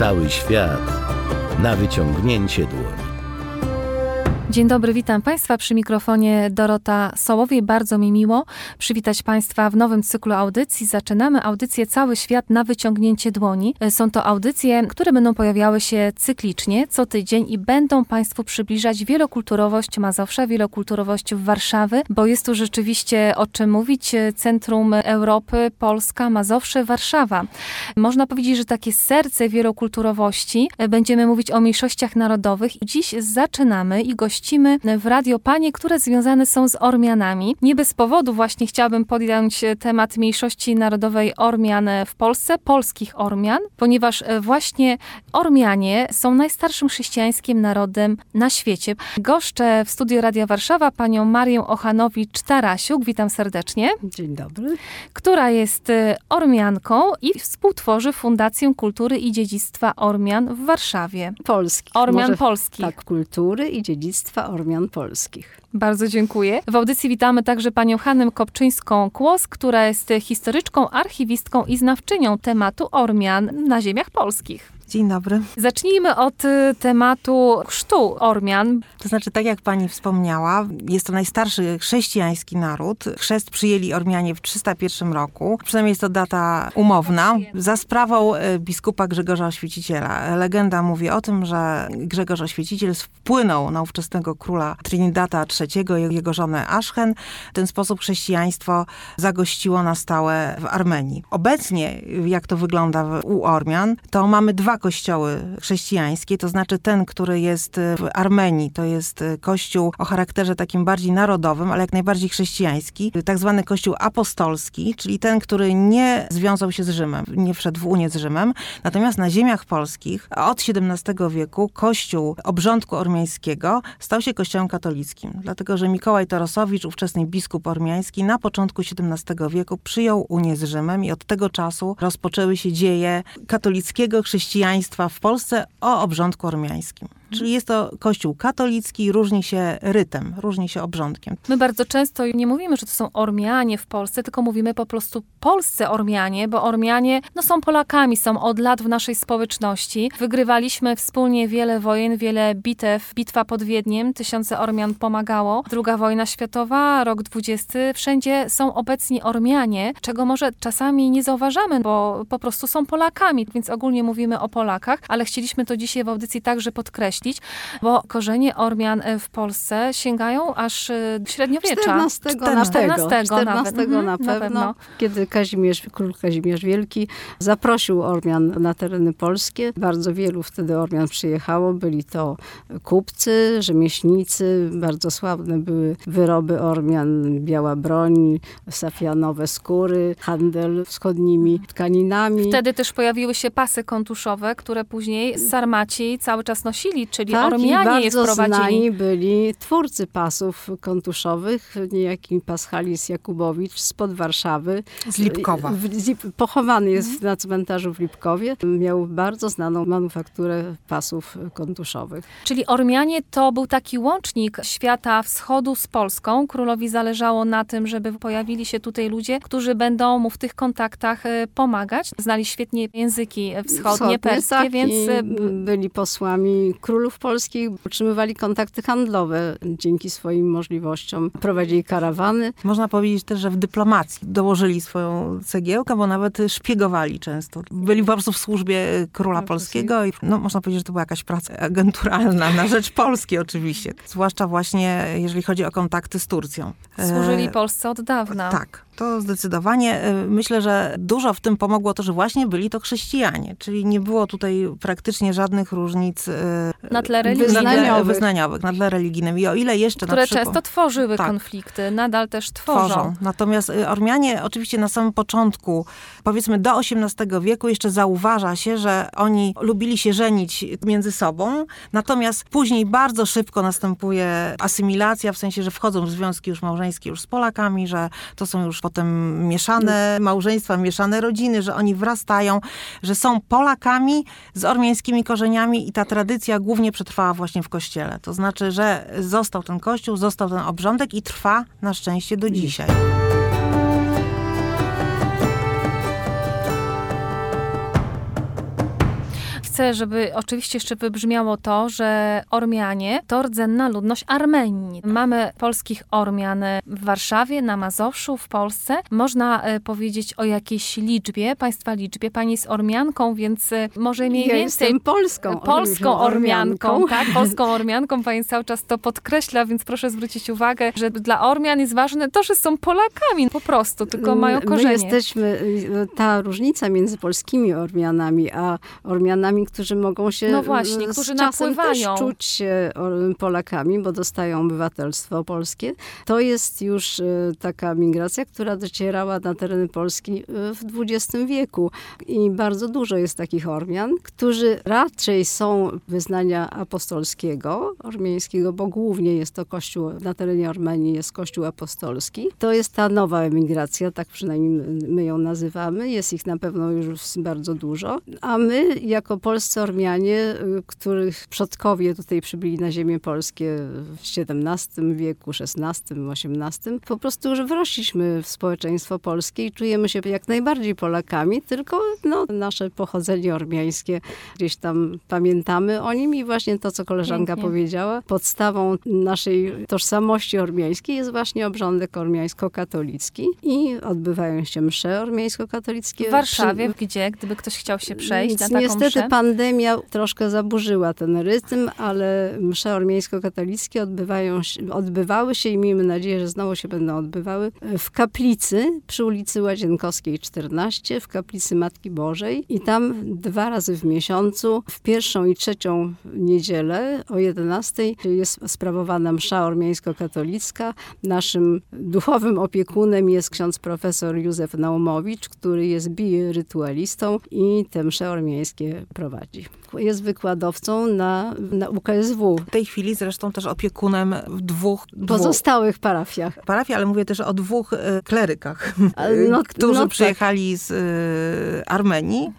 Cały świat na wyciągnięcie dłoni. Dzień dobry, witam Państwa przy mikrofonie Dorota Sołowiej. Bardzo mi miło przywitać Państwa w nowym cyklu audycji. Zaczynamy audycję Cały Świat na wyciągnięcie dłoni. Są to audycje, które będą pojawiały się cyklicznie, co tydzień i będą Państwu przybliżać wielokulturowość Mazowsza, wielokulturowość Warszawy, bo jest tu rzeczywiście o czym mówić. Centrum Europy, Polska, Mazowsze, Warszawa. Można powiedzieć, że takie serce wielokulturowości. Będziemy mówić o mniejszościach narodowych. Dziś zaczynamy i gościmy gościmy w Radio Panie, które związane są z Ormianami. Nie bez powodu właśnie chciałabym podjąć temat mniejszości narodowej Ormian w Polsce, polskich Ormian, ponieważ właśnie Ormianie są najstarszym chrześcijańskim narodem na świecie. Goszczę w studiu Radia Warszawa panią Marię Ochanowicz-Tarasiuk, witam serdecznie. Dzień dobry. Która jest Ormianką i współtworzy Fundację Kultury i Dziedzictwa Ormian w Warszawie. Polski. Ormian Może, polskich. Tak, kultury i dziedzictwa Ormian Polskich. Bardzo dziękuję. W audycji witamy także panią Hannę Kopczyńską-Kłos, która jest historyczką, archiwistką i znawczynią tematu Ormian na ziemiach polskich. Dzień dobry. Zacznijmy od y, tematu chrztu Ormian. To znaczy, tak jak pani wspomniała, jest to najstarszy chrześcijański naród. Chrzest przyjęli Ormianie w 301 roku. Przynajmniej jest to data umowna. Za sprawą y, biskupa Grzegorza Oświeciciela. Legenda mówi o tym, że Grzegorz Oświeciciel wpłynął na ówczesnego króla Trinidata III i jego żonę Aschen. W ten sposób chrześcijaństwo zagościło na stałe w Armenii. Obecnie, jak to wygląda u Ormian, to mamy dwa kościoły chrześcijańskie, to znaczy ten, który jest w Armenii, to jest kościół o charakterze takim bardziej narodowym, ale jak najbardziej chrześcijański, tak zwany kościół apostolski, czyli ten, który nie związał się z Rzymem, nie wszedł w Unię z Rzymem. Natomiast na ziemiach polskich od XVII wieku kościół obrządku ormiańskiego stał się kościołem katolickim, dlatego że Mikołaj Torosowicz, ówczesny biskup ormiański, na początku XVII wieku przyjął Unię z Rzymem i od tego czasu rozpoczęły się dzieje katolickiego chrześcijaństwa chrześcijaństwa w Polsce o obrządku ormiańskim. Czyli jest to kościół katolicki, różni się rytem, różni się obrządkiem. My bardzo często nie mówimy, że to są Ormianie w Polsce, tylko mówimy po prostu polscy Ormianie, bo Ormianie no, są Polakami, są od lat w naszej społeczności. Wygrywaliśmy wspólnie wiele wojen, wiele bitew. Bitwa pod Wiedniem, tysiące Ormian pomagało. Druga wojna światowa, rok XX, wszędzie są obecni Ormianie, czego może czasami nie zauważamy, bo po prostu są Polakami, więc ogólnie mówimy o Polakach, ale chcieliśmy to dzisiaj w audycji także podkreślić bo korzenie Ormian e, w Polsce sięgają aż e, średniowiecza. XIV, XIV, XIV nawet. na, mhm, pewno, na pewno, kiedy Kazimierz, król Kazimierz Wielki zaprosił Ormian na tereny polskie. Bardzo wielu wtedy Ormian przyjechało. Byli to kupcy, rzemieślnicy, bardzo sławne były wyroby Ormian, biała broń, safianowe skóry, handel wschodnimi tkaninami. Wtedy też pojawiły się pasy kontuszowe, które później sarmaci cały czas nosili, czyli tak, Ormianie je wprowadzili. znani byli twórcy pasów kontuszowych, niejaki Paschalis Jakubowicz spod Warszawy. Z Lipkowa. pochowany jest mhm. na cmentarzu w Lipkowie. Miał bardzo znaną manufakturę pasów kontuszowych. Czyli Ormianie to był taki łącznik świata wschodu z Polską. Królowi zależało na tym, żeby pojawili się tutaj ludzie, którzy będą mu w tych kontaktach e, pomagać. Znali świetnie języki wschodnie, wschodnie perskie, tak, więc... E, byli posłami królów polskich utrzymywali kontakty handlowe dzięki swoim możliwościom. Prowadzili karawany. Można powiedzieć też, że w dyplomacji dołożyli swoją cegiełkę, bo nawet szpiegowali często. Byli po prostu w służbie króla polskiego i no, można powiedzieć, że to była jakaś praca agenturalna na rzecz Polski oczywiście. Zwłaszcza właśnie jeżeli chodzi o kontakty z Turcją. Służyli e, Polsce od dawna. Tak to zdecydowanie. E, myślę, że dużo w tym pomogło to, że właśnie byli to chrześcijanie, czyli nie było tutaj praktycznie żadnych różnic e, na tle wyznaniowych, wyznaniowych na tle religijnym. I o ile jeszcze Które przykład, często tworzyły tak, konflikty, nadal też tworzą. tworzą. Natomiast e, Ormianie oczywiście na samym początku, powiedzmy do XVIII wieku jeszcze zauważa się, że oni lubili się żenić między sobą, natomiast później bardzo szybko następuje asymilacja, w sensie, że wchodzą w związki już małżeńskie już z Polakami, że to są już potem mieszane małżeństwa, mieszane rodziny, że oni wrastają, że są Polakami z ormiańskimi korzeniami i ta tradycja głównie przetrwała właśnie w kościele. To znaczy, że został ten kościół, został ten obrządek i trwa na szczęście do dzisiaj. Chcę, żeby oczywiście jeszcze wybrzmiało to, że Ormianie to rdzenna ludność Armenii. Mamy polskich Ormian w Warszawie, na Mazowszu, w Polsce. Można e, powiedzieć o jakiejś liczbie, państwa liczbie. Pani jest Ormianką, więc e, może mniej ja więcej... jestem polską, Polską Ormianką, Ormianką. tak? Polską Ormianką. Pani cały czas to podkreśla, więc proszę zwrócić uwagę, że dla Ormian jest ważne to, że są Polakami po prostu, tylko mają korzenie. My jesteśmy, y, ta różnica między polskimi Ormianami, a Ormianami, którzy mogą się No właśnie, y, którzy czasem napływają. też czuć Polakami, bo dostają obywatelstwo polskie. To jest już y, taka migracja, która docierała na tereny Polski y, w XX wieku. I bardzo dużo jest takich Ormian, którzy raczej są wyznania apostolskiego, ormiańskiego, bo głównie jest to kościół, na terenie Armenii jest kościół apostolski. To jest ta nowa emigracja, tak przynajmniej my ją nazywamy. Jest ich na pewno już bardzo dużo. A my, jako polscy Ormianie, y, których przodkowie tutaj przybyli na ziemię polskie w XVII wieku, XVI, XVIII, po prostu już wrośliśmy w społeczeństwo polskie i czujemy się jak najbardziej Polakami, tylko no, nasze pochodzenie ormiańskie gdzieś tam pamiętamy o nim i właśnie to, co koleżanka Pięknie. powiedziała, podstawą naszej tożsamości ormiańskiej jest właśnie obrządek ormiańsko-katolicki i odbywają się msze ormiańsko-katolickie. W Warszawie, Przy- gdzie, gdyby ktoś chciał się przejść na taką Niestety mszę. Pandemia troszkę zaburzyła ten rytm, ale msze ormiańsko-katolickie odbywają odbywały się i miejmy nadzieję, że znowu się będą odbywały w kaplicy przy ulicy Łazienkowskiej 14, w kaplicy Matki Bożej i tam dwa razy w miesiącu, w pierwszą i trzecią niedzielę o 11 jest sprawowana msza ormiańsko-katolicka. Naszym duchowym opiekunem jest ksiądz profesor Józef Naumowicz, który jest birytualistą i te msze ormiańskie prowadzi. Jest wykładowcą na, na UKSW, W tej chwili zresztą też opiekunem w dwóch, pozostałych parafiach. parafii, ale mówię też o dwóch e, klerykach, no- którzy no tak. przyjechali z e, Armenii.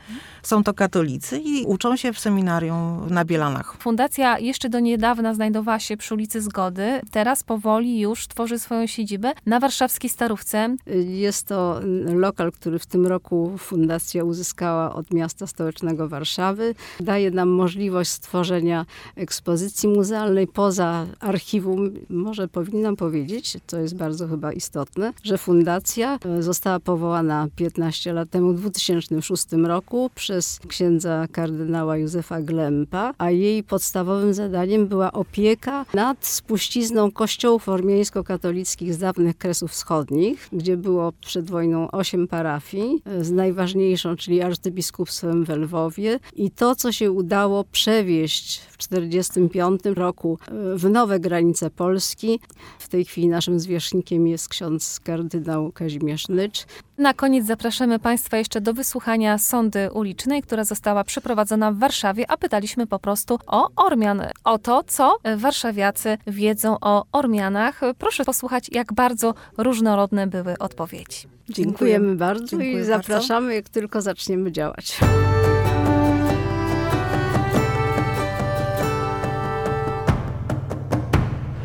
Są to katolicy i uczą się w seminarium na Bielanach. Fundacja jeszcze do niedawna znajdowała się przy ulicy Zgody. Teraz powoli już tworzy swoją siedzibę na warszawskiej Starówce. Jest to lokal, który w tym roku fundacja uzyskała od miasta stołecznego Warszawy. Daje nam możliwość stworzenia ekspozycji muzealnej poza archiwum. Może powinnam powiedzieć, co jest bardzo chyba istotne, że fundacja została powołana 15 lat temu, w 2006 roku przez księdza kardynała Józefa Glempa, a jej podstawowym zadaniem była opieka nad spuścizną kościołów ormiańsko-katolickich z dawnych Kresów Wschodnich, gdzie było przed wojną osiem parafii, z najważniejszą, czyli arcybiskupstwem w Lwowie. I to, co się udało przewieźć w 1945 roku e, w nowe granice Polski. W tej chwili naszym zwierzchnikiem jest ksiądz kardynał Kazimierz Nycz. Na koniec zapraszamy Państwa jeszcze do wysłuchania sądy ulicznej, która została przeprowadzona w Warszawie, a pytaliśmy po prostu o Ormian, o to, co warszawiacy wiedzą o Ormianach. Proszę posłuchać, jak bardzo różnorodne były odpowiedzi. Dziękujemy bardzo Dziękuję i bardzo. zapraszamy, jak tylko zaczniemy działać.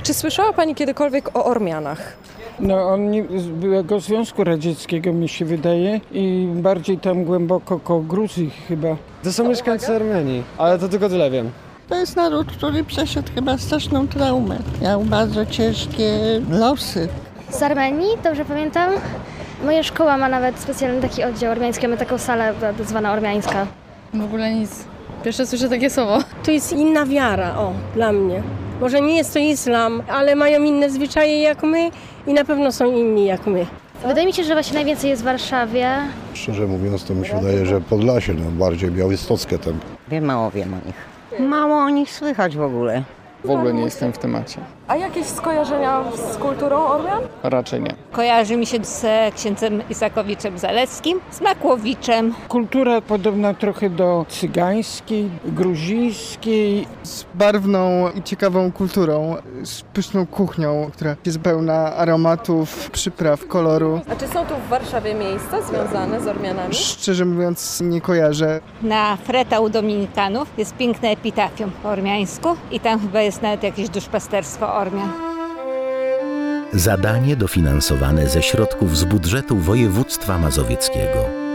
Czy słyszała Pani kiedykolwiek o Ormianach? No on nie, z byłego Związku Radzieckiego mi się wydaje i bardziej tam głęboko koło Gruzji chyba. To są mieszkańcy Armenii, ale to tylko tyle wiem. To jest naród, który przeszedł chyba straszną traumę. Miał bardzo ciężkie losy. Z Armenii, dobrze pamiętam. Moja szkoła ma nawet specjalny taki oddział ormiański, mamy taką salę zwana ormiańska. W ogóle nic. Pierwsze słyszę takie słowo. To jest inna wiara, o, dla mnie. Może nie jest to islam, ale mają inne zwyczaje jak my i na pewno są inni jak my. Wydaje mi się, że właśnie najwięcej jest w Warszawie. Szczerze mówiąc, to mi się wydaje, że Podlasie, no bardziej białystockie tam. Wiem, mało wiem o nich. Mało o nich słychać w ogóle. W ogóle nie jestem w temacie. A jakieś skojarzenia z kulturą Ormian? Raczej nie. Kojarzy mi się z księdzem Isakowiczem Zaleckim, z Makłowiczem. Kultura podobna trochę do cygańskiej, gruzińskiej. Z barwną i ciekawą kulturą, z pyszną kuchnią, która jest pełna aromatów, przypraw, koloru. A czy są tu w Warszawie miejsca związane z Ormianami? Szczerze mówiąc nie kojarzę. Na Freta u Dominikanów jest piękne epitafium po ormiańsku i tam chyba jest nawet jakieś duszpasterstwo Ormian. Zadanie dofinansowane ze środków z budżetu województwa mazowieckiego.